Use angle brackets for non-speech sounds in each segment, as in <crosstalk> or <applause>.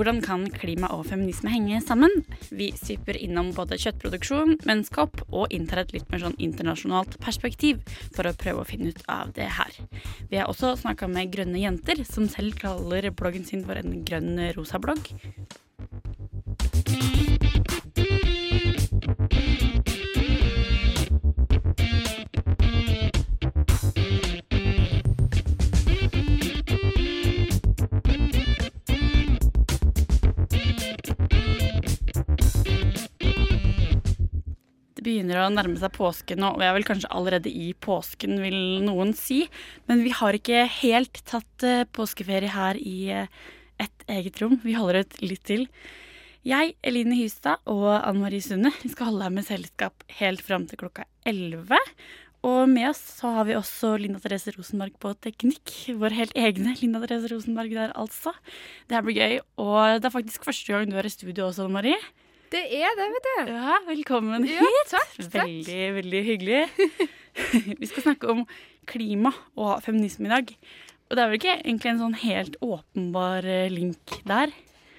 Hvordan kan klima og feminisme henge sammen? Vi syper innom både kjøttproduksjon, menneskehopp og inntar et litt mer sånn internasjonalt perspektiv for å prøve å finne ut av det her. Vi har også snakka med grønne jenter, som selv kaller bloggen sin for en grønn rosa blogg. Begynner å nærme seg påske nå, og jeg er vel kanskje allerede i påsken, vil noen si. Men vi har ikke helt tatt eh, påskeferie her i eh, et eget rom. Vi holder ut litt til. Jeg, Eline Hystad og Anne Marie Sunde vi skal holde deg med selskap helt fram til klokka 11. Og med oss så har vi også Linda Therese Rosenberg på teknikk. Vår helt egne Linda Therese Rosenberg der, altså. Det her blir gøy. Og det er faktisk første gang du er i studio også, Anne Marie. Det er det, vet du. Ja, velkommen hit. Ja, takk, takk. Veldig, veldig hyggelig. <laughs> Vi skal snakke om klima og feminisme i dag. Og det er vel ikke egentlig en sånn helt åpenbar eh, link der?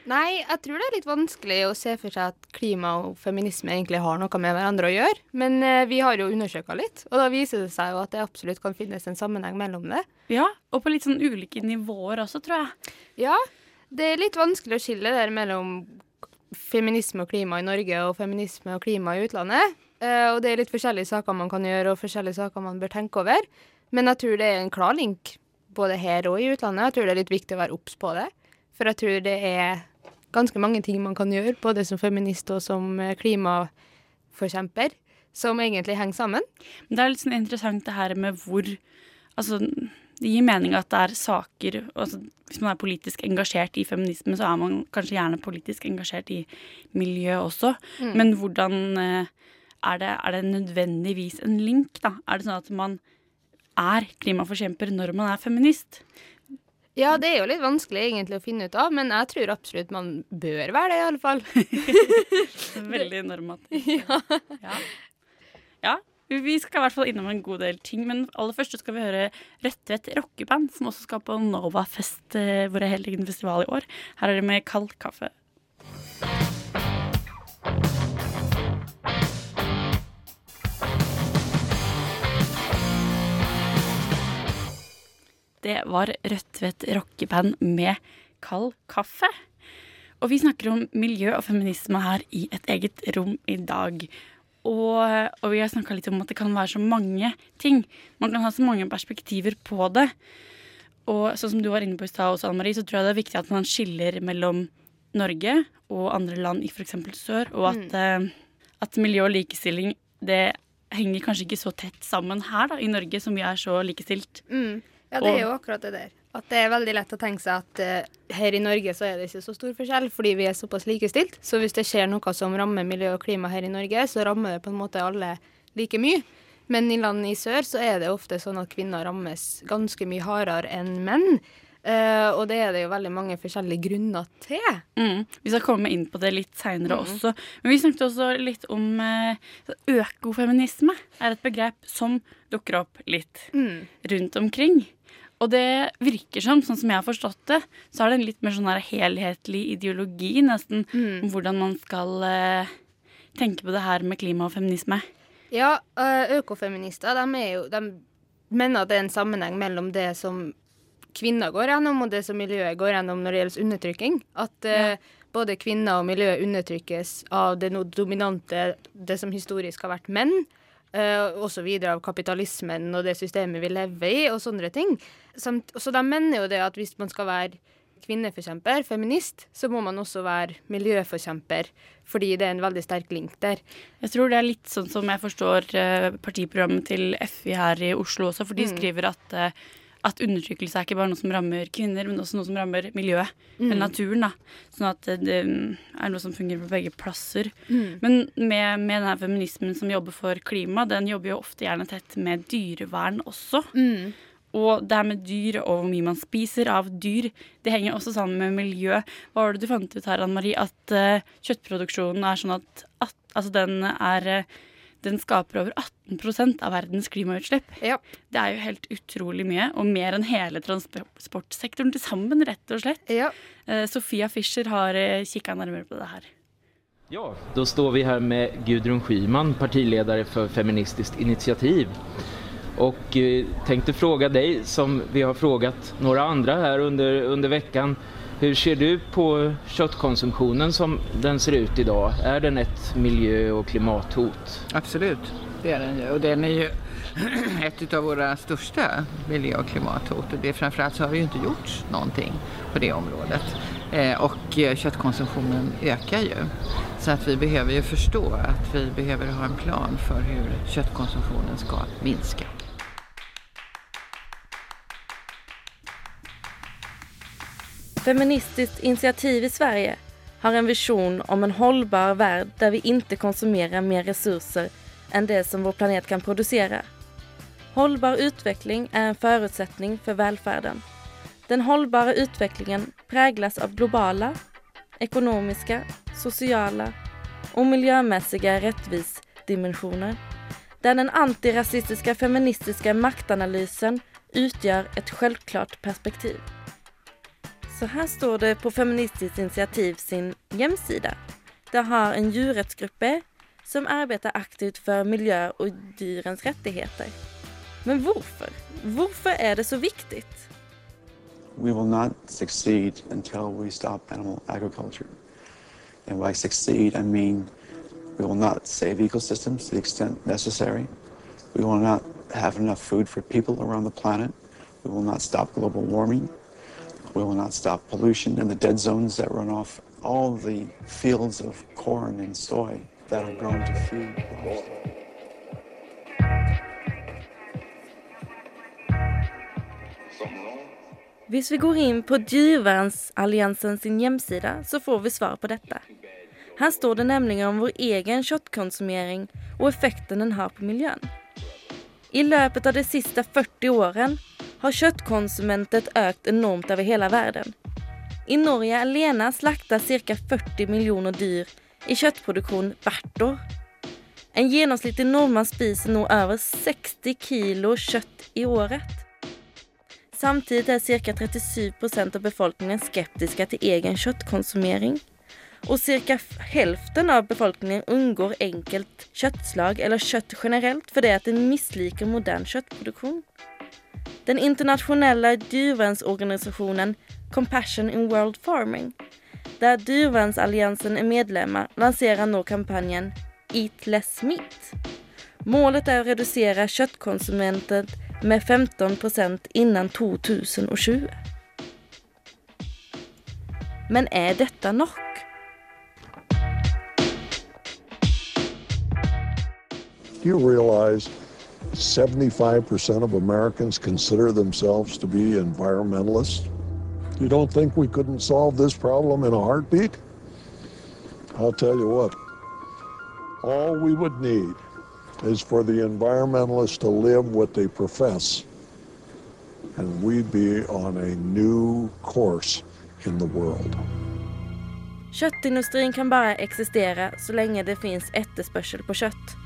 Nei, jeg tror det er litt vanskelig å se for seg at klima og feminisme egentlig har noe med hverandre å gjøre. Men eh, vi har jo undersøka litt, og da viser det seg jo at det absolutt kan finnes en sammenheng mellom det. Ja, og på litt sånn ulike nivåer også, tror jeg. Ja, det er litt vanskelig å skille der mellom feminisme og klima i Norge og feminisme og klima i utlandet. Uh, og det er litt forskjellige saker man kan gjøre, og forskjellige saker man bør tenke over. Men jeg tror det er en klar link både her og i utlandet. Jeg tror det er litt viktig å være obs på det. For jeg tror det er ganske mange ting man kan gjøre, både som feminist og som eh, klimaforkjemper, som egentlig henger sammen. Men det er litt sånn interessant det her med hvor Altså, det gir mening at det er saker altså, Hvis man er politisk engasjert i feminisme, så er man kanskje gjerne politisk engasjert i miljø også. Mm. Men hvordan eh, er det, er det nødvendigvis en link, da? Er det sånn at man er klimaforkjemper når man er feminist? Ja, det er jo litt vanskelig egentlig å finne ut av, men jeg tror absolutt man bør være det, i alle fall. <laughs> Veldig normativt. <laughs> Ja. ja. Vi skal i hvert fall innom en god del ting, men aller først skal vi høre Rødtvet rockeband, som også skal på Novafest, eh, vår helt egen festival i år. Her er det med kald kaffe. Det var Rødtvet rockeband med kald kaffe. Og vi snakker om miljø og feminisme her i et eget rom i dag. Og, og vi har snakka litt om at det kan være så mange ting. Man kan ha så mange perspektiver på det. Og sånn som du var inne på i stad også, Anne Marie, så tror jeg det er viktig at man skiller mellom Norge og andre land i f.eks. sør, og at, eh, at miljø og likestilling det henger kanskje ikke så tett sammen her da, i Norge, som vi er så likestilt. Mm. Ja, det er jo akkurat det der. At det er veldig lett å tenke seg at uh, her i Norge så er det ikke så stor forskjell, fordi vi er såpass likestilt. Så hvis det skjer noe som rammer miljø og klima her i Norge, så rammer det på en måte alle like mye. Men i land i sør så er det ofte sånn at kvinner rammes ganske mye hardere enn menn. Uh, og det er det jo veldig mange forskjellige grunner til. Mm. Vi skal komme inn på det litt seinere også. Men vi snakket også litt om uh, økofeminisme. er et begrep som dukker opp litt Mm. rundt omkring. Og det virker som, sånn som jeg har forstått det, så er det en litt mer sånn helhetlig ideologi nesten Mm. om hvordan man skal eh, tenke på det her med klima og feminisme. Ja, øh, økofeminister de, er jo, de mener at det er en sammenheng mellom det som kvinner går gjennom, og det som miljøet går gjennom når det gjelder undertrykking. At øh, både kvinner og miljø undertrykkes av det dominante, det som historisk har vært menn. Uh, og så videre av kapitalismen og det systemet vi lever i, og sånne ting. Samt, så de mener jo det at hvis man skal være kvinneforkjemper, feminist, så må man også være miljøforkjemper, fordi det er en veldig sterk link der. Jeg tror det er litt sånn som jeg forstår eh, partiprogrammet til FI her i Oslo også, for de Mm. skriver at, eh, at undertrykkelse er ikke bare noe som rammer kvinner, men også noe som rammer miljøet eller naturen. da. Sånn at det, det er noe som fungerer på begge plasser. Men med, med denne feminismen som jobber for klima, den jobber jo ofte gjerne tett med dyrevern også. Og det her med dyr og hvor mye man spiser av dyr, det henger også sammen med miljø. Hva var det du fant ut her, Anne Marie, at uh, kjøttproduksjonen er sånn at, at altså den er eh, den skaper over 18% av verdens klimautslipp. Ja. Det er jo helt utrolig mye, og mer enn hele transportsektoren til sammen, rett og slett. Ja. Eh, Sofia Fischer har eh, kikka nærmere på det her. Ja, da står vi her med Gudrun Schyman, partileder for Feministisk initiativ. Og tenkte tänkte fråga deg, som vi har frågat noen andre her under, under veckan, hur ser du på köttkonsumtionen som den ser ut idag? Är den ett miljö och klimathot? Absolut, det är den ju. Och den är ju <clears throat> ett av våra största miljö och klimathot. Och det, framförallt så har det ju inte gjorts någonting på det området. Eh, och eh, köttkonsumtionen ökar ju. Så att vi behöver ju förstå att vi behöver ha en plan för hur köttkonsumtionen ska minska. Feministiskt initiativ i Sverige har en vision om en hållbar värld där vi inte konsumerar mer resurser än det som vår planet kan producera. Hållbar utveckling är en förutsättning för välfärden. Den hållbara utvecklingen präglas av globala, ekonomiska, sociala och miljömässiga rättvisdimensioner där den antirasistiska feministiska maktanalysen utgör ett självklart perspektiv. Så her står det på Feministisk initiativ sin hjemside. Det har en djurrättsgrupp som arbetar aktivt for miljø og dyrens rettigheter. Men hvorfor? Hvorfor er det så viktig? We will not succeed until we stop animal agriculture. And by succeed, I mean we will not save ecosystems to the extent necessary. We will not have enough food for people around the planet. We will not stop global warming. We will not stop pollution in the dead zones that run off all the fields of corn and soy that are grown to feed livestock. Hvis vi går in på Djurvärnsalliansen sin hemsida så får vi svar på detta. Här står det nämligen om vår egen köttkonsumering och effekten den har på miljön. I löpet av de sista 40 åren har köttkonsumentet økt enormt över hela världen. I Norge alene slaktas cirka 40 miljoner dyr i köttproduktion hvert år. En genomsnittlig nordmann spiser nå over 60 kilo kjøtt i året. Samtidig er ca. 37 procent av befolkningen skeptiske til egen kjøttkonsumering. Og ca. hälften av befolkningen unngår enkelt kjøttslag eller kjøtt generellt fordi det de misliker moderne modern köttproduktion. Den internationella dyrevernsorganisasjonen Compassion in World Farming, der Dyrevernsalliansen er medlemmer, lanserer nå kampanjen Eat Less Meat. Målet er å redusere kjøttkonsumentet med 15 procent innan 2020. Men er dette nok? Do you realize 75% of Americans consider themselves to be environmentalists? You don't think we couldn't solve this problem in a heartbeat? I'll tell you what, all we would need is for the environmentalists to live what they profess, and we'd be on a new course in the world. Köttindustrin kan bara existera så länge det finns efterspörsel på kött.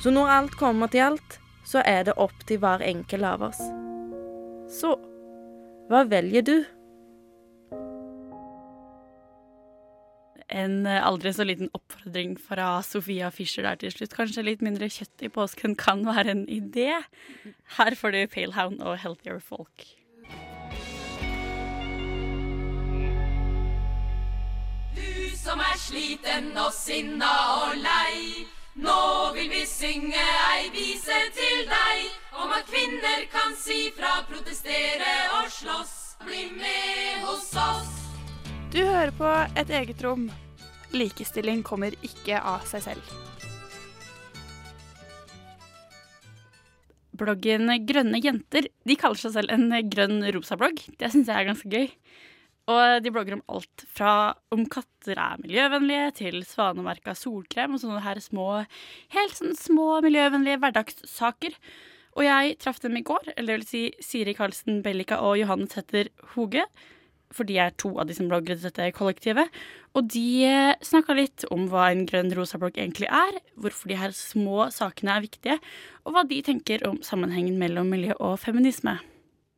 Så når alt kommer til alt, så er det opp til hver enkel av oss. Så, hva velger du? En eh, aldri så liten oppfordring fra Sofia Fischer der til slutt. Kanskje litt mindre kjøtt i påsken kan være en idé. Her får du Palehound og Healthier Folk. Du som er sliten og sinna og lei. Nå vil vi synge ei vise til deg om at kvinner kan si fra, protestere og slåss. Bli med hos oss. Du hører på Et eget rom. Likestilling kommer ikke av seg selv. bloggen Grønne jenter de kaller seg selv en grønn rosa-blogg. Det syns jeg er ganske gøy. Og de blogger om alt fra om katter er miljøvennlige, til svanemerka solkrem og sånne her små, helt sånn små miljøvennlige hverdagssaker. Og jeg traff dem i går, eller det vil si Siri Karlsen Bellica og Johanne Tetter Hoge. For de er to av de som blogger i dette kollektivet. Og de snakka litt om hva en grønn rosa-blogg egentlig er, hvorfor de her små sakene er viktige, og hva de tenker om sammenhengen mellom miljø og feminisme.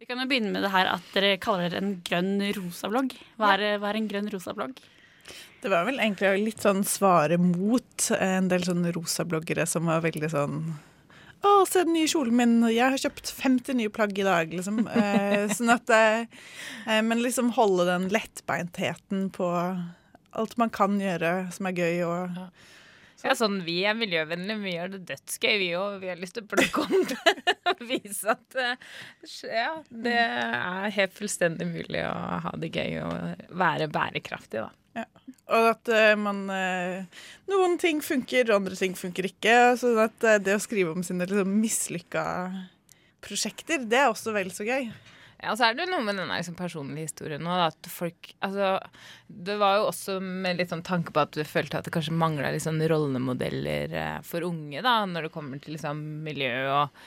Vi kan jo begynne med det her at dere kaller dere en grønn rosa-blogg. Hva, hva er en grønn rosa-blogg? Det var vel egentlig litt sånn svare mot en del sånne rosa-bloggere som var veldig sånn å, se den nye kjolen min, jeg har kjøpt 50 nye plagg i dag, liksom. Eh, <laughs> sånn at eh, eh, Men liksom holde den lettbeintheten på alt man kan gjøre som er gøy og Ja, sånn, Vi er miljøvennlige, vi gjør det dødsgøy, vi òg. Vi har lyst til å plukke om det og vise at ja, det er helt fullstendig mulig å ha det gøy og være bærekraftig, da. Ja. Og at uh, man uh, Noen ting funker, andre ting funker ikke. Sånn at uh, det å skrive om sine liksom, mislykka prosjekter, det er også vel så gøy. Ja, så er det jo noe med den liksom, personlige historien nå, at folk Altså, det var jo også med litt sånn tanke på at du følte at det kanskje mangla sånn rollemodeller eh, for unge, da, når det kommer til liksom miljø og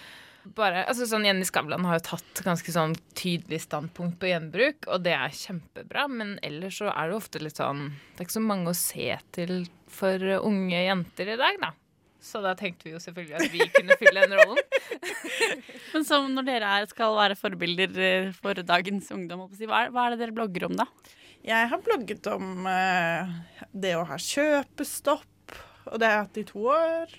bare, altså sånn Jenny Skavlan har jo tatt ganske sånn tydelig standpunkt på gjenbruk, og det er kjempebra, men ellers så er det ofte litt sånn Det er ikke så mange å se til for unge jenter i dag, da. Så da tenkte vi jo selvfølgelig at vi kunne fylle den rollen. <laughs> Men som når dere er, skal være forbilder eh, for dagens ungdom, hva er, hva er det dere blogger om da? Jeg har blogget om eh, det å ha kjøpestopp, og det har jeg hatt i to år.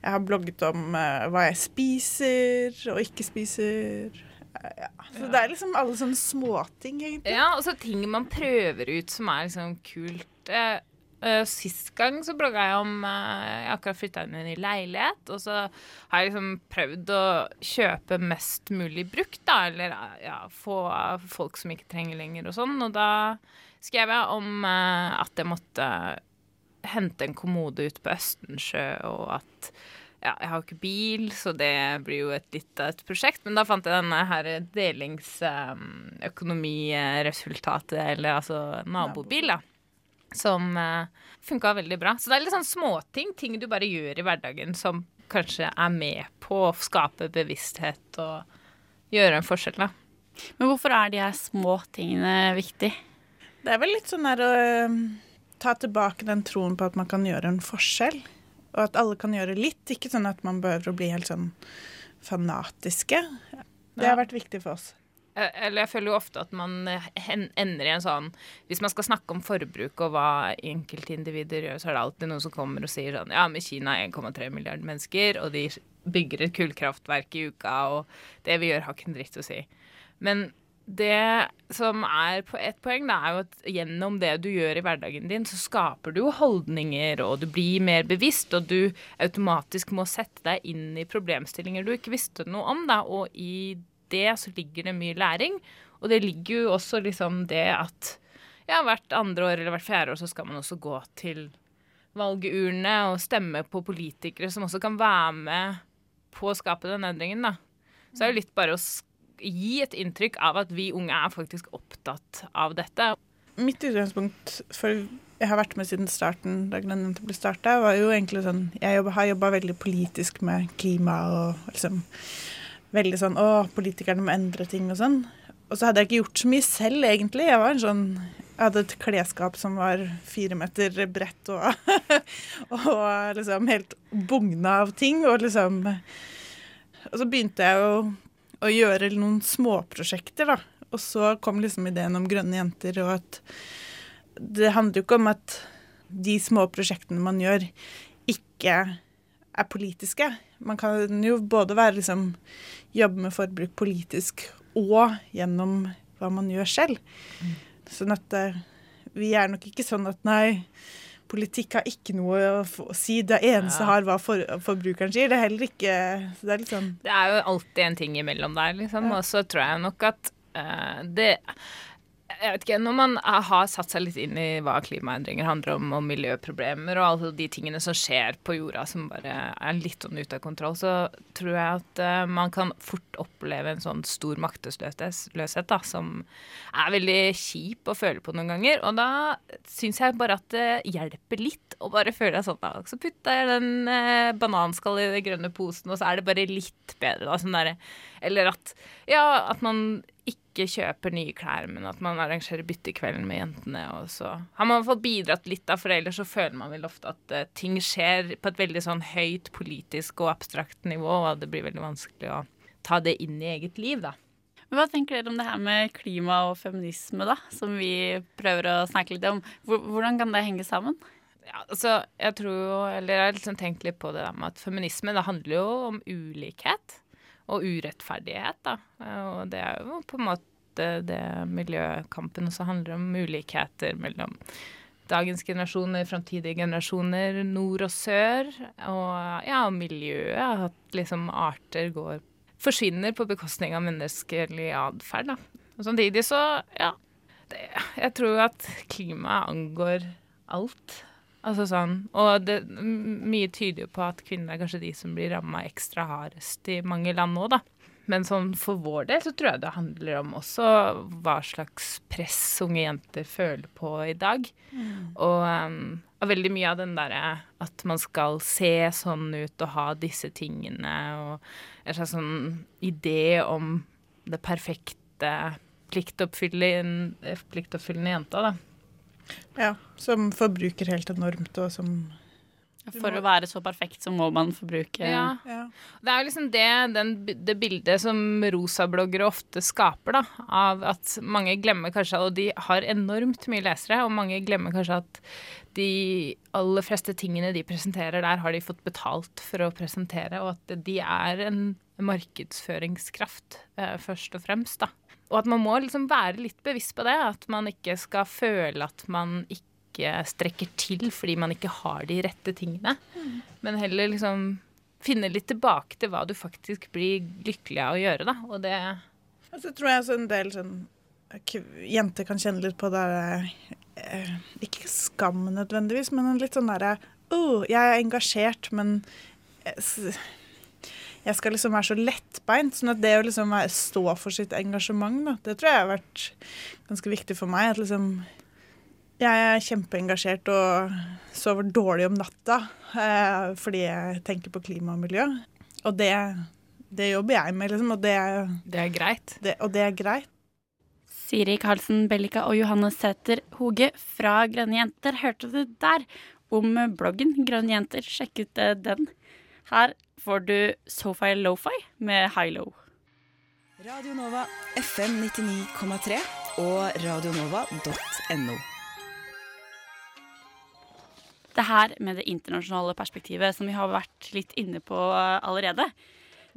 Jeg har blogget om eh, hva jeg spiser og ikke spiser. Ja. Så det er liksom alle sånne småting, egentlig. Ja, og så ting man prøver ut som er liksom kult. Eh, eh, sist gang så blogga jeg om uh, Jeg akkurat flytta inn i en ny leilighet, og så har jeg liksom prøvd å kjøpe mest mulig brukt, da, eller uh, ja, få folk som ikke trenger lenger og sånn. Og da skrev jeg om at jeg måtte hente en kommode ut på Østensjø, og at ja, jeg har ikke bil, så det blir jo et litt av et prosjekt. Men da fant jeg denne her delingsøkonomiresultatet, eller altså nabobil, da. Som uh, funka veldig bra. Så det er litt sånn småting, ting du bare gjør i hverdagen som kanskje er med på å skape bevissthet og gjøre en forskjell, da. Men hvorfor er de her små tingene viktig? Det er vel litt sånn der å ta tilbake den troen på at man kan gjøre en forskjell. Og at alle kan gjøre litt. Ikke sånn at man behøver å bli helt sånn fanatiske. Det har vært viktig for oss. Eh, Eller jeg føler jo ofte at man eh, ender i en sånn Hvis man skal snakke om forbruk og hva enkeltindivider gjør, så er det alltid noen som kommer og sier sånn Ja, men Kina er 1,3 milliarder mennesker, og de bygger et kullkraftverk i uka, og det vi gjør, har ikke en dritt å si. Men det som er på ett poeng, da, er jo at gjennom det du gjør i hverdagen din, så skaper du holdninger, og du blir mer bevisst, og du automatisk må sette deg inn i problemstillinger du ikke visste noe om, da, og i det så ligger det mye læring. Og det ligger jo også liksom det at ja, hvert andre år eller hvert fjerde år så skal man også gå til valgurne og stemme på politikere som også kan være med på å skape den endringen, da. Så det er jo litt bare å gi et inntrykk av at vi unge er faktisk opptatt av dette. Mitt utgangspunkt for jeg har vært med siden starten, da Grønn jente ble starta, var jo egentlig sånn Jeg har jobba veldig politisk med klima og liksom Veldig sånn Å, politikerne må endre ting og sånn. Og så hadde jeg ikke gjort så mye selv, egentlig. Jeg var en sånn jeg hadde et klesskap som var fire meter bredt og, <laughs> og liksom helt bugna av ting. Og liksom Og så begynte jeg jo å gjøre noen småprosjekter, da. Og så kom liksom ideen om grønne jenter, og at det handler jo ikke om at de små prosjektene man gjør, ikke er politiske. Man kan jo både være liksom jobbe med forbruk politisk og gjennom hva man gjør selv. Sånn at eh, vi er nok ikke sånn at nei, politikk har ikke noe å si. Det eneste Ja. har hva for, forbrukeren sier. Det er heller ikke så Det er sånn Det er jo alltid en ting imellom der, liksom. Og så tror jeg nok at uh, det jeg vet ikke, Når man har satt seg litt inn i hva klimaendringer handler om, og miljøproblemer og alle de tingene som skjer på jorda som bare er litt sånn ute av kontroll, så tror jeg at uh, man kan fort oppleve en sånn stor maktesløshet da, som er veldig kjip å føle på noen ganger. Og da syns jeg bare at det hjelper litt å bare føle deg sånn da. Så putter jeg den uh, bananskallet i den grønne posen, og så er det bare litt bedre. da, sånn der, Eller at, ja, at man ikke kjøper nye klær, men at man arrangerer byttekvelden med jentene. Og så har man fått bidratt litt, da, for ellers så føler man vel ofte at uh, ting skjer på et veldig sånn høyt politisk og abstrakt nivå, og det blir veldig vanskelig å ta det inn i eget liv, da. Hva tenker dere om det her med klima og feminisme, da, som vi prøver å snakke litt om? Hvordan kan det henge sammen? Ja, altså, jeg tror jo, eller jeg har liksom tenkt litt på det der med at feminisme det handler jo om ulikhet og urettferdighet, da. Og det er jo på en måte det miljøkampen også handler om. Ulikheter mellom dagens generasjoner, framtidige generasjoner, nord og sør. Og ja, miljøet. At liksom arter går forsvinner på bekostning av menneskelig atferd. Og samtidig så, ja det, Jeg tror at klimaet angår alt. Altså sånn, og det, mye tyder jo på at kvinner er kanskje de som blir ramma ekstra hardest i mange land nå, da. Men sånn for vår del så tror jeg det handler om også hva slags press unge jenter føler på i dag. Mm. Og, um, og, veldig mye av den derre at man skal se sånn ut og ha disse tingene, og en slags sånn idé om det perfekte pliktoppfyllende, pliktoppfyllende jenta, da. Ja, som forbruker helt enormt, og som for å være så perfekt så må man forbruke ja. ja. Det er jo liksom det, den, det bildet som rosabloggere ofte skaper, da. Av at mange glemmer kanskje Og de har enormt mye lesere, og mange glemmer kanskje at de aller fleste tingene de presenterer der, har de fått betalt for å presentere, og at de er en markedsføringskraft, eh, først og fremst, da. Og at man må liksom være litt bevisst på det. At man ikke skal føle at man ikke strekker til fordi man ikke har de rette tingene. Mm. Men heller liksom finne litt tilbake til hva du faktisk blir lykkelig av å gjøre, da. Og det Så tror jeg en del sånn Jenter kan kjenne litt på det eh, Ikke skam nødvendigvis, men litt sånn derre oh, jeg er engasjert, men eh, jeg skal liksom være så lettbeint. sånn at det å liksom stå for sitt engasjement, da, det tror jeg har vært ganske viktig for meg. at liksom jeg er kjempeengasjert og sover dårlig om natta eh, fordi jeg tenker på klima og miljø. Og det, det jobber jeg med, liksom. Og det, det er greit. Det, og det er greit. Siri Karlsen Bellika og Johanne Sæther Hoge fra Grønne jenter hørte du der om bloggen Grønne jenter. Sjekk ut eh, den. Her får du Sofi Lofi med High Low. Radio Nova FM 99,3 og radionova.no. Det her med det internasjonale perspektivet som vi har vært litt inne på allerede,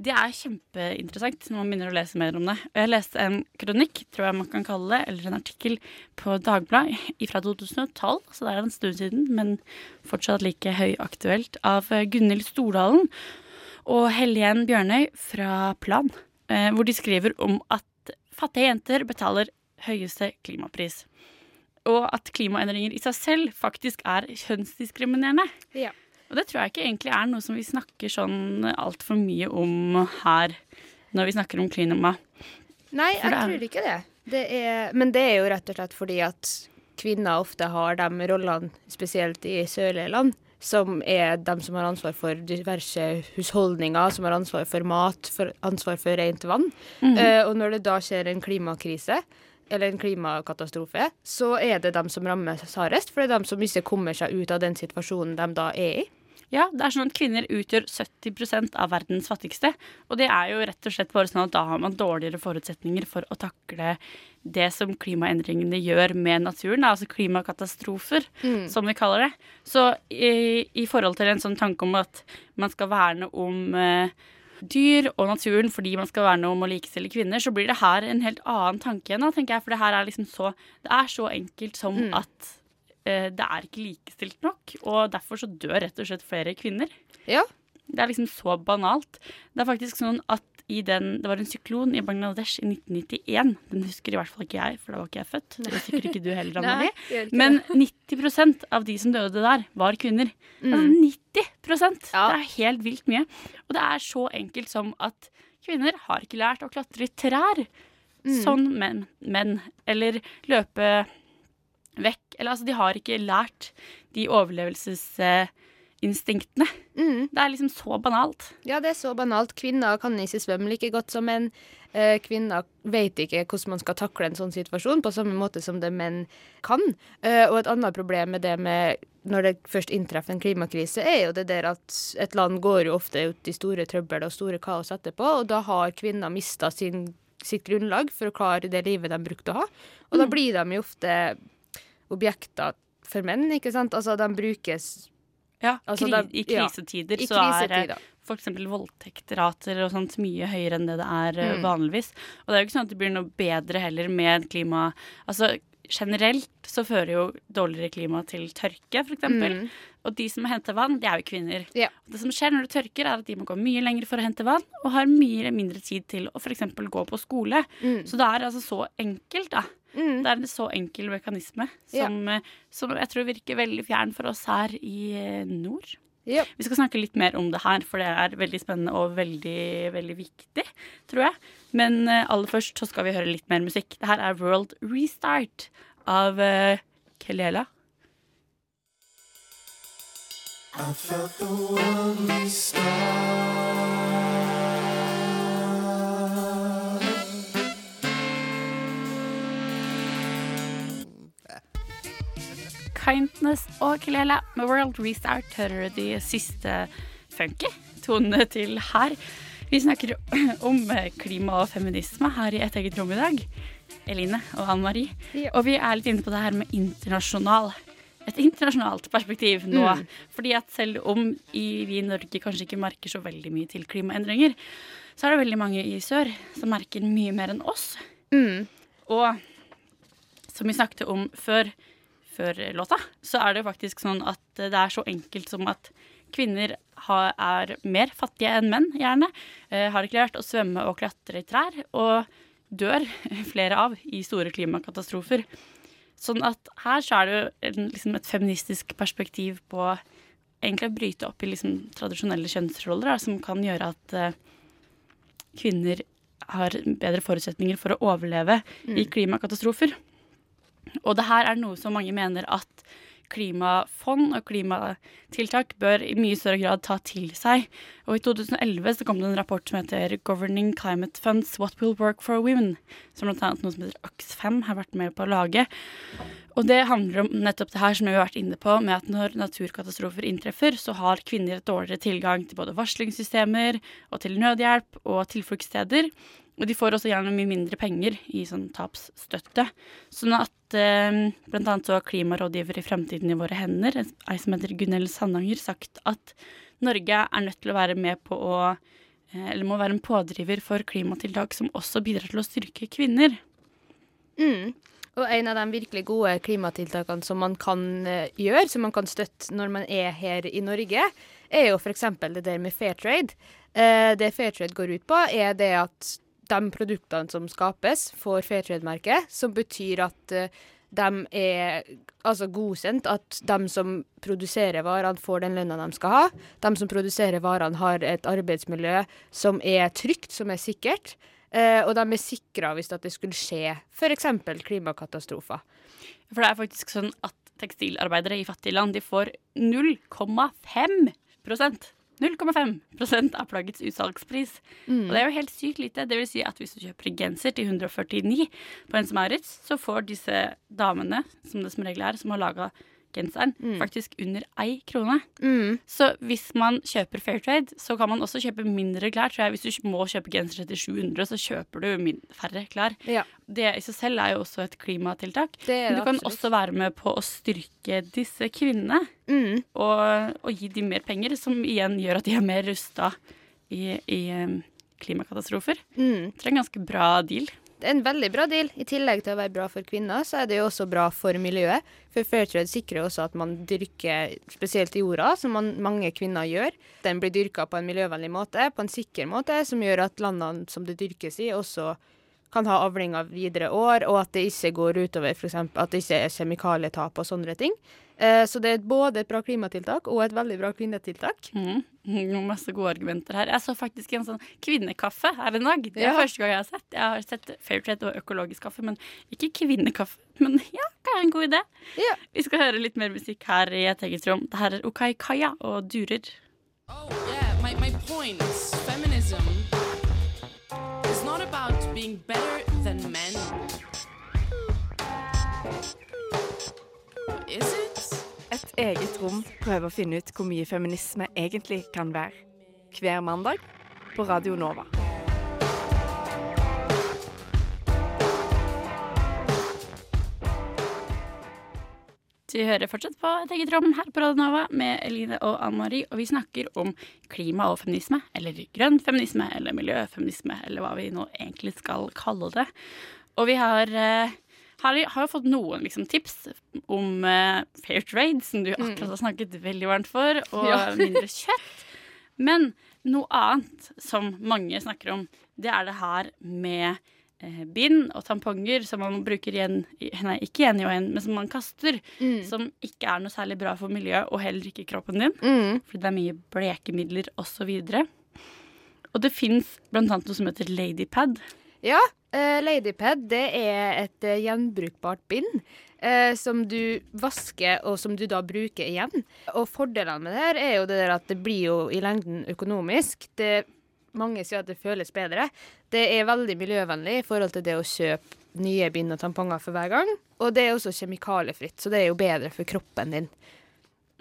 det er kjempeinteressant når man begynner å lese mer om det. Jeg leste en kronikk, tror jeg man kan kalle det, eller en artikkel på Dagbladet fra 2012, så det er en stund siden, men fortsatt like høyaktuelt, av Gunhild Stordalen og Helen Bjørnøy fra Plan, eh, hvor de skriver om at fattige jenter betaler høyeste klimapris. Og at klimaendringer i seg selv faktisk er kjønnsdiskriminerende. Ja. Og det tror jeg ikke egentlig er noe som vi snakker sånn altfor mye om her når vi snakker om klima. Nei, jeg tror ikke det. det er, men det er jo rett og slett fordi at kvinner ofte har de rollene, spesielt i sørlige land, som er de som har ansvar for diverse husholdninger, som har ansvar for mat, for ansvar for rent vann. Mm. Uh, og når det da skjer en klimakrise, eller en klimakatastrofe, så er det dem som rammes hardest, for det er dem som ikke kommer seg ut av den situasjonen de da er i. Ja, det er sånn at kvinner utgjør 70% av verdens fattigste. Og det er jo rett og slett bare sånn at da har man dårligere forutsetninger for å takle det som klimaendringene gjør med naturen. Altså klimakatastrofer, mm. som vi kaller det. Så i, i, forhold til en sånn tanke om at man skal verne om eh, dyr og naturen fordi man skal verne om å likestille kvinner, så blir det her en helt annen tanke igjen, tenker jeg. For det her er liksom så Det er så enkelt som mm. at uh, det er ikke likestilt nok, og derfor så dør rett og slett flere kvinner. Ja. Det er liksom så banalt. Det er faktisk sånn at den Det var en syklon i Bangladesh i 1991. Den husker i hvert fall ikke jeg, for da var ikke jeg født. Det husker ikke du heller, <laughs> Anne Men 90% av de som døde der, var kvinner. Altså 90 ja. Det er helt vilt mye. Og det er så enkelt som at kvinner har ikke lært å klatre i trær. Mm. Sånn menn, Men, Eller løpe vekk. Eller altså, de har ikke lært de overlevelsesinstinktene. Det er liksom så banalt. Ja, det er så banalt. Kvinner kan ikke svømme like godt som menn. Eh, Kvinner vet ikke hvordan man skal takle en sånn situasjon, på samme måte som det menn kan. Eh, Og et annet problem med det med når det først inntreffer en klimakrise, er jo det der at et land går jo ofte ut i store trøbbel og store kaos etterpå, og da har kvinner mista sin sitt grunnlag for å klare det livet de brukte å ha. Og da Mm. blir de jo ofte objekter for menn, ikke sant? Altså, de brukes Ja, Altså, kri I ja, krisetider i så er f.eks. voldtektrater og sånt mye høyere enn det det er eh, Mm. vanligvis. Og det er jo ikke sånn at det blir noe bedre heller med klima Altså generelt så fører jo dårligere klima til tørke, f.eks. Mm. Og de som henter vann, det er jo kvinner. Ja. Det som skjer når det tørker, er at de må gå mye lenger for å hente vann, og har mye mindre tid til å f.eks. gå på skole. Mm. Så det er altså så enkelt, da. Det er en så enkel mekanisme som, ja. som jeg tror virker veldig fjern for oss her i eh, nord. Ja. Vi skal snakke litt mer om det her, for det er veldig spennende og veldig, veldig viktig, tror jeg. Men eh, aller først så skal vi høre litt mer musikk. Det her er World Restart av uh, Kelela. I felt the world Kindness og Kelela med World Restart hører du de siste funky tonene til her. Vi snakker <clears throat> om klima og feminisme her i Et eget rom i dag. Eline og Anne Marie. Og vi er litt inne på det her med internasjonal. Et internasjonalt perspektiv nå. Mm. Fordi at selv om vi i Norge kanskje ikke merker så veldig mye til klimaendringer, så er det veldig mange i sør som merker mye mer enn oss. Mm. Og som vi snakket om før, før låta, så er det faktisk sånn at det er så enkelt som at kvinner har, er mer fattige enn menn, gjerne. Eh, har ikke lært å svømme og klatre i trær, og dør <laughs> flere av i store klimakatastrofer. Sånn at her så er det jo en, liksom et feministisk perspektiv på egentlig å bryte opp i liksom tradisjonelle kjønnsroller, da, som kan gjøre at eh, kvinner har bedre forutsetninger for å overleve i Mm. klimakatastrofer. Og det her er noe som mange mener at klimafond og klimatiltak bør i mye større grad ta til seg. Og i 2011 så kom det en rapport som heter 'Governing Climate Funds What Will Work for Women', som bl.a. noe som heter Oxfam har vært med på å lage. Og det handler om nettopp det her som vi har vært inne på, med at når naturkatastrofer inntreffer, så har kvinner et dårligere tilgang til både varslingssystemer og til nødhjelp og tilfluktssteder. Og de får også gjerne mye mindre penger i sånn tapsstøtte. Sånn at eh, blant annet så har klimarådgiver i Fremtiden i våre hender, ei som heter Gunnhild Sandanger, sagt at Norge er nødt til å være med på å eh, Eller må være en pådriver for klimatiltak som også bidrar til å styrke kvinner. Mm. Og en av de virkelig gode klimatiltakene som man kan eh, gjøre, som man kan støtte når man er her i Norge, er jo f.eks. det der med fair trade. Eh, det fair trade går ut på, er det at de produktene som skapes, får fair trade-merke, som betyr at eh, de er altså godkjent, at de som produserer varene, får den lønna de skal ha. De som produserer varene, har et arbeidsmiljø som er trygt, som er sikkert. Uh, og de er sikra hvis det skulle skje f.eks. klimakatastrofer. For det er faktisk sånn at tekstilarbeidere i fattige land de får 0,5 0,5% av plaggets utsalgspris. Mm. Og det er jo helt sykt lite. Det vil si at hvis du kjøper en genser til 149 på en Maurits, så får disse damene, som det som regel er, som har laga genseren, faktisk under ei krone. Mm. Så hvis man kjøper Fairtrade, så kan man også kjøpe mindre klær. Tror jeg. Hvis du må kjøpe genser til 700, så kjøper du færre klær. Ja. Det i seg selv er jo også et klimatiltak. Det er Men du kan absolutt. også være med på å styrke disse kvinnene. Mm. Og, og gi dem mer penger, som igjen gjør at de er mer rusta i, i klimakatastrofer. Mm. Det er en ganske bra deal. Det er en veldig bra deal. I tillegg til å være bra for kvinner, så er det jo også bra for miljøet. For Fairtrade sikrer også at man dyrker spesielt jorda, som man, mange kvinner gjør. Den blir dyrka på en miljøvennlig måte, på en sikker måte, som gjør at landene som det dyrkes i, også kan ha avlinger videre år, og at det ikke går utover eksempel, at det ikke er kjemikalietap og sånne ting. Eh, så det er både et bra klimatiltak og et veldig bra kvinnetiltak. Mm. <laughs> noen Masse gode argumenter her. Jeg så faktisk en sånn kvinnekaffe her en dag. Det er Ja. første gang jeg har sett. Jeg har sett Fairtrade og økologisk kaffe, men ikke kvinnekaffe. Men <laughs> ja, det er en god idé. Vi skal høre litt mer musikk her i et eget rom. Det her er Okai Kaya og Durer. Oh, Yeah, my, my point feminism being better than men. Is it? Et eget rom prøver å finne ut hvor mye feminisme egentlig kan være. Hver mandag på Radio Nova. Du hører fortsatt på et eget rom her på Radio med Eline og Anne Marie, og vi snakker om klima og feminisme, eller grønn feminisme, eller miljøfeminisme, eller hva vi nå egentlig skal kalle det. Og vi har, eh, har, har fått noen liksom, tips om uh, fair trade, som du akkurat har snakket veldig varmt for, og Ja. <laughs> mindre kjøtt. Men noe annet som mange snakker om, det er det her med bind og tamponger som man bruker igjen, nei, ikke igjen og igjen, men som man kaster, som ikke er noe særlig bra for miljøet og heller ikke kroppen din, fordi det er mye blekemidler osv. Og, og det fins annet noe som heter ladypad. Ja, uh, Ladypad det er et uh, gjenbrukbart bind eh, som du vasker og som du da bruker igjen. Og fordelene med det her er jo det der at det blir jo i lengden økonomisk. Det, mange sier at det føles bedre. Det er veldig miljøvennlig i forhold til det å kjøpe nye bind og tamponger for hver gang. Og det er også kjemikaliefritt, så det er jo bedre for kroppen din.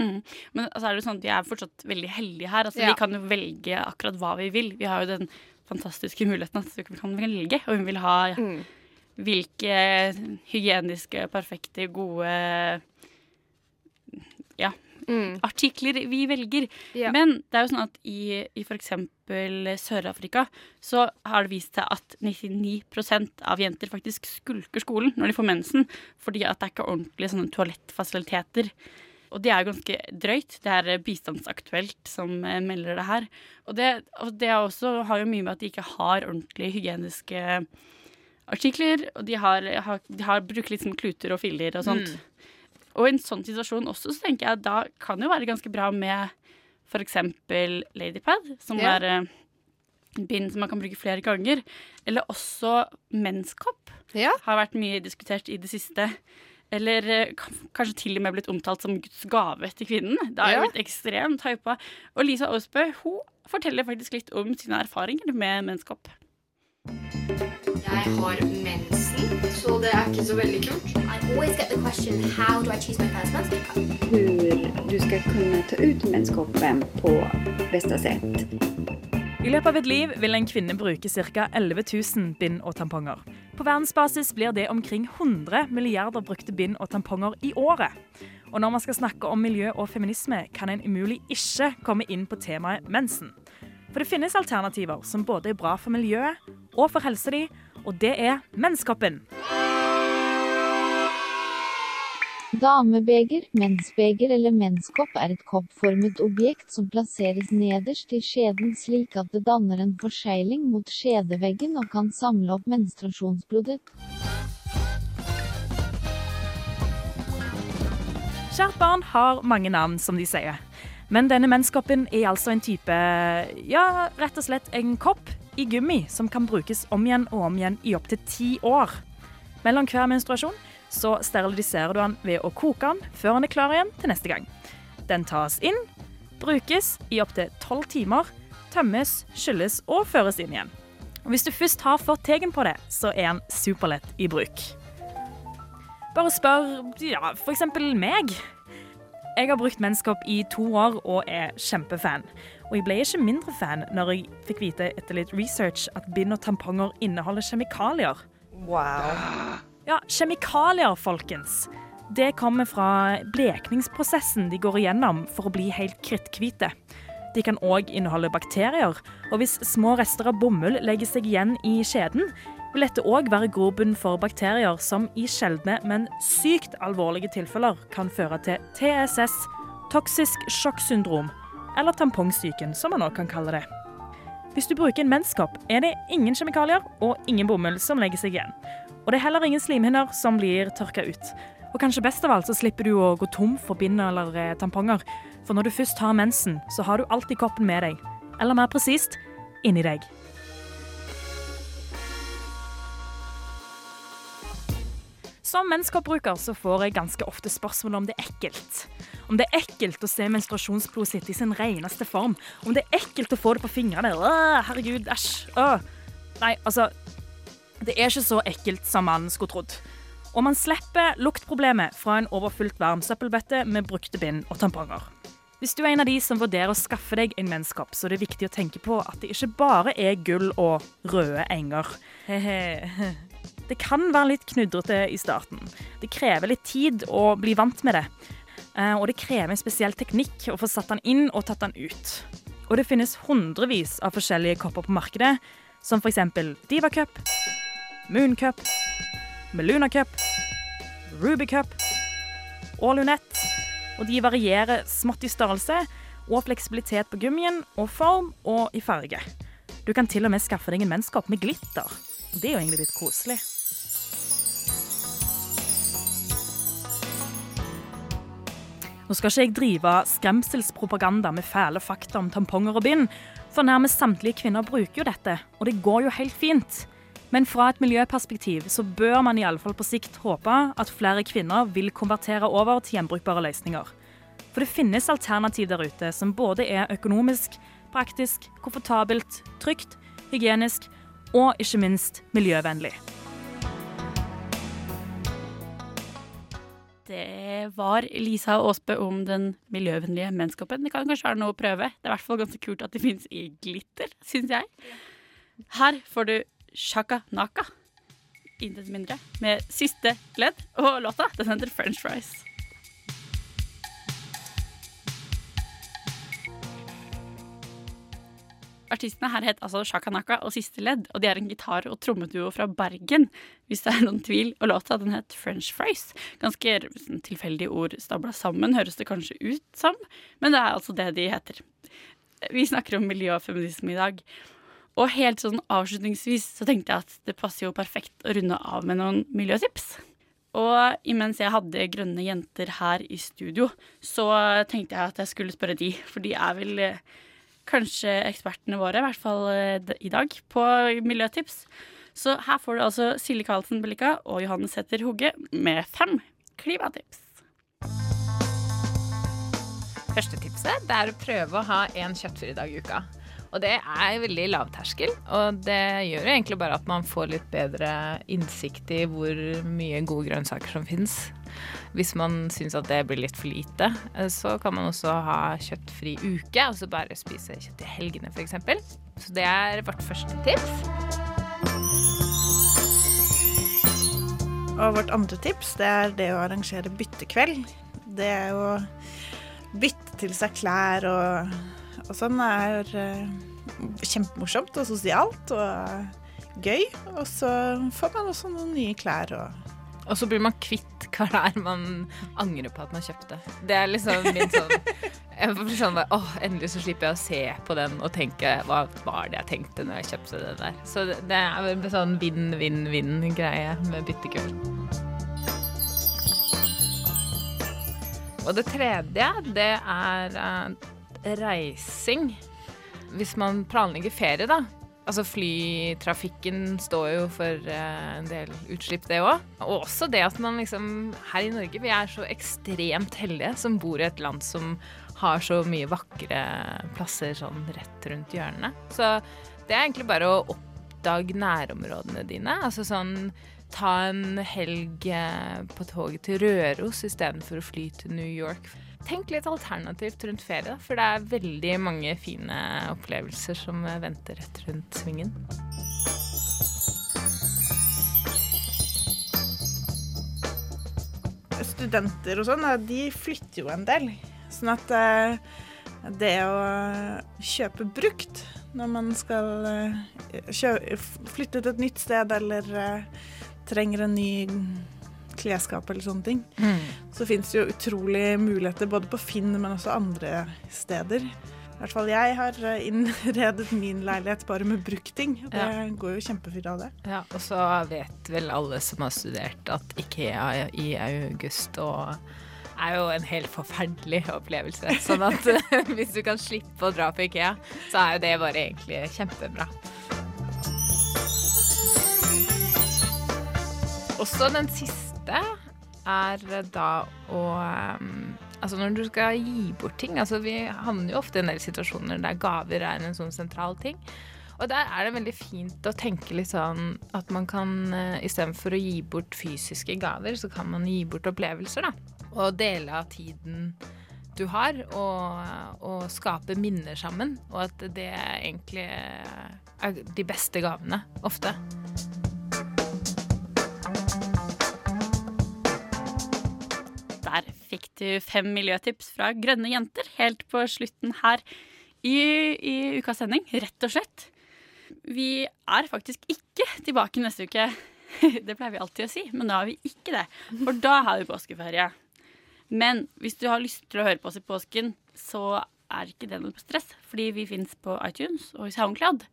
Mm. Men altså er det sånn at vi er fortsatt veldig heldige her. Altså, Ja. Vi kan jo velge akkurat hva vi vil. Vi har jo den fantastiske muligheten at vi kan velge om vi vil ha hvilke hygieniske, perfekte, gode ja, artikler vi velger. Men det er jo sånn at i, i f.eks. Sør-Afrika så har det vist seg at 99% av jenter faktisk skulker skolen når de får mensen, fordi at det er ikke ordentlige sånne toalettfasiliteter. Og det er jo ganske drøyt. Det er Bistandsaktuelt som eh, melder det her. Og det, og det er også, har jo mye med at de ikke har ordentlige hygieniske artikler. Og de har, har, de har brukt litt som kluter og filler og sånt. Og i en sånn situasjon også, så tenker jeg at da kan det jo være ganske bra med f.eks. Ladypad, som Ja. er eh, bind som man kan bruke flere ganger. Eller også menskopp. Har vært mye diskutert i det siste. Eller eh, kanskje til og med blitt omtalt som Guds gave til kvinnen. Det har jo Ja. blitt ekstremt hypa. Og Lisa Aasbø hun forteller faktisk litt om sine erfaringer med menskopp. Jeg har mensen, så det er ikke så veldig kult. I always get the question, how do I choose my first menstrual cup? hur du skal kunne ta ut menskoppen på beste sett. I løpet av et liv vil en kvinne bruke ca. 11 000 bind og tamponger. På verdensbasis blir det omkring 100 milliarder brukte bind og tamponger i året. Og når man skal snakke om miljø og feminisme, kan en umulig ikke komme inn på temaet mensen. For det finnes alternativer som både er bra for miljøet og for helsa di, og det er menskoppen. Damebeger, mensbeger eller menskopp er et koppformet objekt som plasseres nederst i skjeden slik at det danner en forsegling mot skjedeveggen og kan samle opp menstruasjonsblodet. Kjært barn har mange navn, som de sier. Men denne menskoppen er altså en type Ja, rett og slett en kopp i gummi som kan brukes om igjen og om igjen i opptil ti år. Mellom hver menstruasjon så steriliserer du den ved å koke den før den er klar igjen til neste gang. Den tas inn, brukes i opptil tolv timer, tømmes, skylles og føres inn igjen. Og Hvis du først har fått tegn på det, så er den superlett i bruk. Bare spør ja, eksempel meg. Jeg har brukt menskopp i to år og er kjempefan. Og jeg ble ikke mindre fan når jeg fikk vite etter litt research at bind og tamponger inneholder kjemikalier. Wow. Ja, kjemikalier, folkens. Det kommer fra blekningsprosessen de går igjennom for å bli helt kritthvite. De kan òg inneholde bakterier, og hvis små rester av bomull legger seg igjen i skjeden, vil dette òg være grobunn for bakterier som i sjeldne, men sykt alvorlige tilfeller kan føre til TSS, toksisk sjokksyndrom, eller tampongsyken, som man òg kan kalle det. Hvis du bruker en menskopp, er det ingen kjemikalier og ingen bomull som legger seg igjen. Og det er heller ingen slimhinner som blir tørka ut. Og kanskje best av alt så slipper du å gå tom for bind eller eh, tamponger. For når du først har mensen, så har du alltid koppen med deg. Eller mer presist inni deg. Som menskoppbruker så får jeg ganske ofte spørsmål om det er ekkelt. Om det er ekkelt å se menstruasjonsblodet sitt i sin reneste form. Om det er ekkelt å få det på fingrene. Åh, herregud, æsj. Åh. Nei, altså Det er ikke så ekkelt som man skulle trodd. Og man slipper luktproblemet fra en overfylt varm søppelbøtte med brukte bind og tamponger. Hvis du er en av de som vurderer å skaffe deg en menskopp, så er det viktig å tenke på at det ikke bare er gull og røde enger. Hehe. Det kan være litt knudrete i starten. Det krever litt tid å bli vant med det. Eh, Og det krever en spesiell teknikk å få satt den inn og tatt den ut. Og det finnes hundrevis av forskjellige kopper på markedet, som f.eks. Diva Cup, Moon Cup, Meluna Cup, Ruby Cup og Lunette. Og de varierer smått i størrelse og fleksibilitet på gummien og form og i farge. Du kan til og med skaffe deg en menskopp med glitter. Det er jo egentlig litt koselig. Nå skal ikke jeg drive skremselspropaganda med fæle fakta om tamponger og bind, for nærmest samtlige kvinner bruker jo dette, og det går jo helt fint. Men fra et miljøperspektiv så bør man i alle fall på sikt håpe at flere kvinner vil konvertere over til gjenbrukbare løsninger. For det finnes alternativ der ute som både er økonomisk, praktisk, komfortabelt, trygt, hygienisk og ikke minst miljøvennlig. Det var Lisa Aasbø om den miljøvennlige menskoppen. Det kan kanskje være noe å prøve. Det er i hvert fall ganske kult at det finnes i glitter, syns jeg. Her får du Shaka Naka, intet mindre, med siste ledd og låta. Den heter French Fries. Artistene her het altså Shaka Naka og Siste Ledd, og de er en gitar- og trommeduo fra Bergen, hvis det er noen tvil. Og låta den het French Fries. Ganske sånn, tilfeldige ord stabla sammen, høres det kanskje ut som, men det er altså det de heter. Vi snakker om miljø og feminisme i dag. Og helt sånn avslutningsvis så tenkte jeg at det passer jo perfekt å runde av med noen miljøtips. Og imens jeg hadde grønne jenter her i studio, så tenkte jeg at jeg skulle spørre de, for de er vel eh, kanskje ekspertene våre, i hvert fall eh, i dag, på miljøtips. Så her får du altså Silje Karlsen Bellika og Johannes Sæther Hogge med fem klimatips. Første tipset det er å prøve å ha én kjøttfri dag i uka. Og det er veldig lavterskel, og det gjør jo egentlig bare at man får litt bedre innsikt i hvor mye gode grønnsaker som fins. Hvis man syns at det blir litt for lite, eh, så kan man også ha kjøttfri uke, altså bare spise kjøtt i helgene f.eks. Så det er vårt første tips. Og vårt andre tips det er det å arrangere byttekveld. Det er å bytte til seg klær og, og sånn er eh, kjempemorsomt og sosialt og gøy. Og så får man også noen nye klær og Og så blir man kvitt hva det er man angrer på at man kjøpte. Det er liksom min sånn Jeg blir sånn bare, åh, Endelig så slipper jeg å se på den og tenke hva var det jeg tenkte når jeg kjøpte den der. Så det er en sånn vinn-vinn-vinn-greie med byttekveld. Og det tredje, det er uh, reising. Hvis man planlegger ferie, da. Altså flytrafikken står jo for eh, en del utslipp, det òg. Og også det at man liksom Her i Norge, vi er så ekstremt heldige som bor i et land som har så mye vakre plasser sånn rett rundt hjørnet. Så det er egentlig bare å oppdage nærområdene dine. Altså sånn ta en helg eh, på toget til Røros istedenfor å fly til New York. Tenk litt alternativt rundt ferie, for det er veldig mange fine opplevelser som venter rett rundt svingen. studenter og sånn, de flytter jo en del. Sånn at eh, det å kjøpe brukt når man skal eh, flytte til et nytt sted eller eh, trenger en ny klesskap eller sånne ting, Mm. så fins det jo utrolig muligheter både på Finn, men også andre steder. I hvert fall jeg har eh, innredet min leilighet bare med bruktting. og Det Ja. går jo kjempefint av det. Ja, og så vet vel alle som har studert at Ikea i august og er jo en helt forferdelig opplevelse. Sånn at <laughs> <laughs> hvis du kan slippe å dra på Ikea, så er jo det bare egentlig kjempebra. Også den siste er da å um, Altså når du skal gi bort ting altså Vi havner jo ofte i en del situasjoner der gaver er en sånn sentral ting. Og der er det veldig fint å tenke litt sånn at man kan uh, istedenfor å gi bort fysiske gaver, så kan man gi bort opplevelser, da. Og dele av tiden du har, og, og skape minner sammen. Og at det egentlig er de beste gavene, ofte. Der fikk du fem miljøtips fra grønne jenter helt på slutten her i, i ukas sending, rett og slett. Vi er faktisk ikke tilbake neste uke. <laughs> Det pleier vi alltid å si, men nå er vi ikke det. For da har vi påskeferie. Men hvis du har lyst til å høre på oss i påsken, så er ikke det noe stress, fordi vi fins på iTunes og i SoundCloud.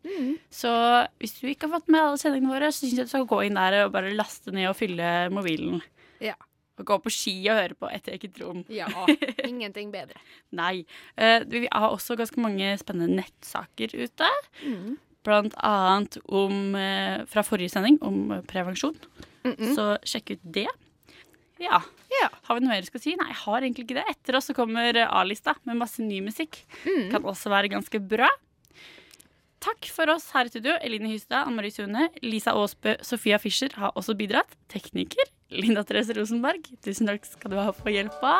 Så hvis du ikke har fått med alle sendingene våre, så syns jeg du skal gå inn der og bare laste ned og fylle mobilen. Ja. Og gå på ski og høre på Et eget rom. Ja, <laughs> ingenting bedre. Nei. Eh, vi har også ganske mange spennende nettsaker ute. Blant annet om, eh, fra forrige sending om prevensjon. Så sjekk ut det. Ja. Har vi noe mer vi skal si? Nei, jeg har egentlig ikke det. Etter oss så kommer A-lista med masse ny musikk. Kan også være ganske bra. Takk for oss her i studio. Eline Hystad, Anne Marie Sune, Lisa Aasbø, Sofia Fischer har også bidratt. Tekniker Linda Therese Rosenberg. Tusen takk skal du ha for hjelpa.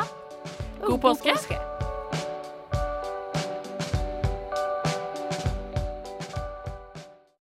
God påske.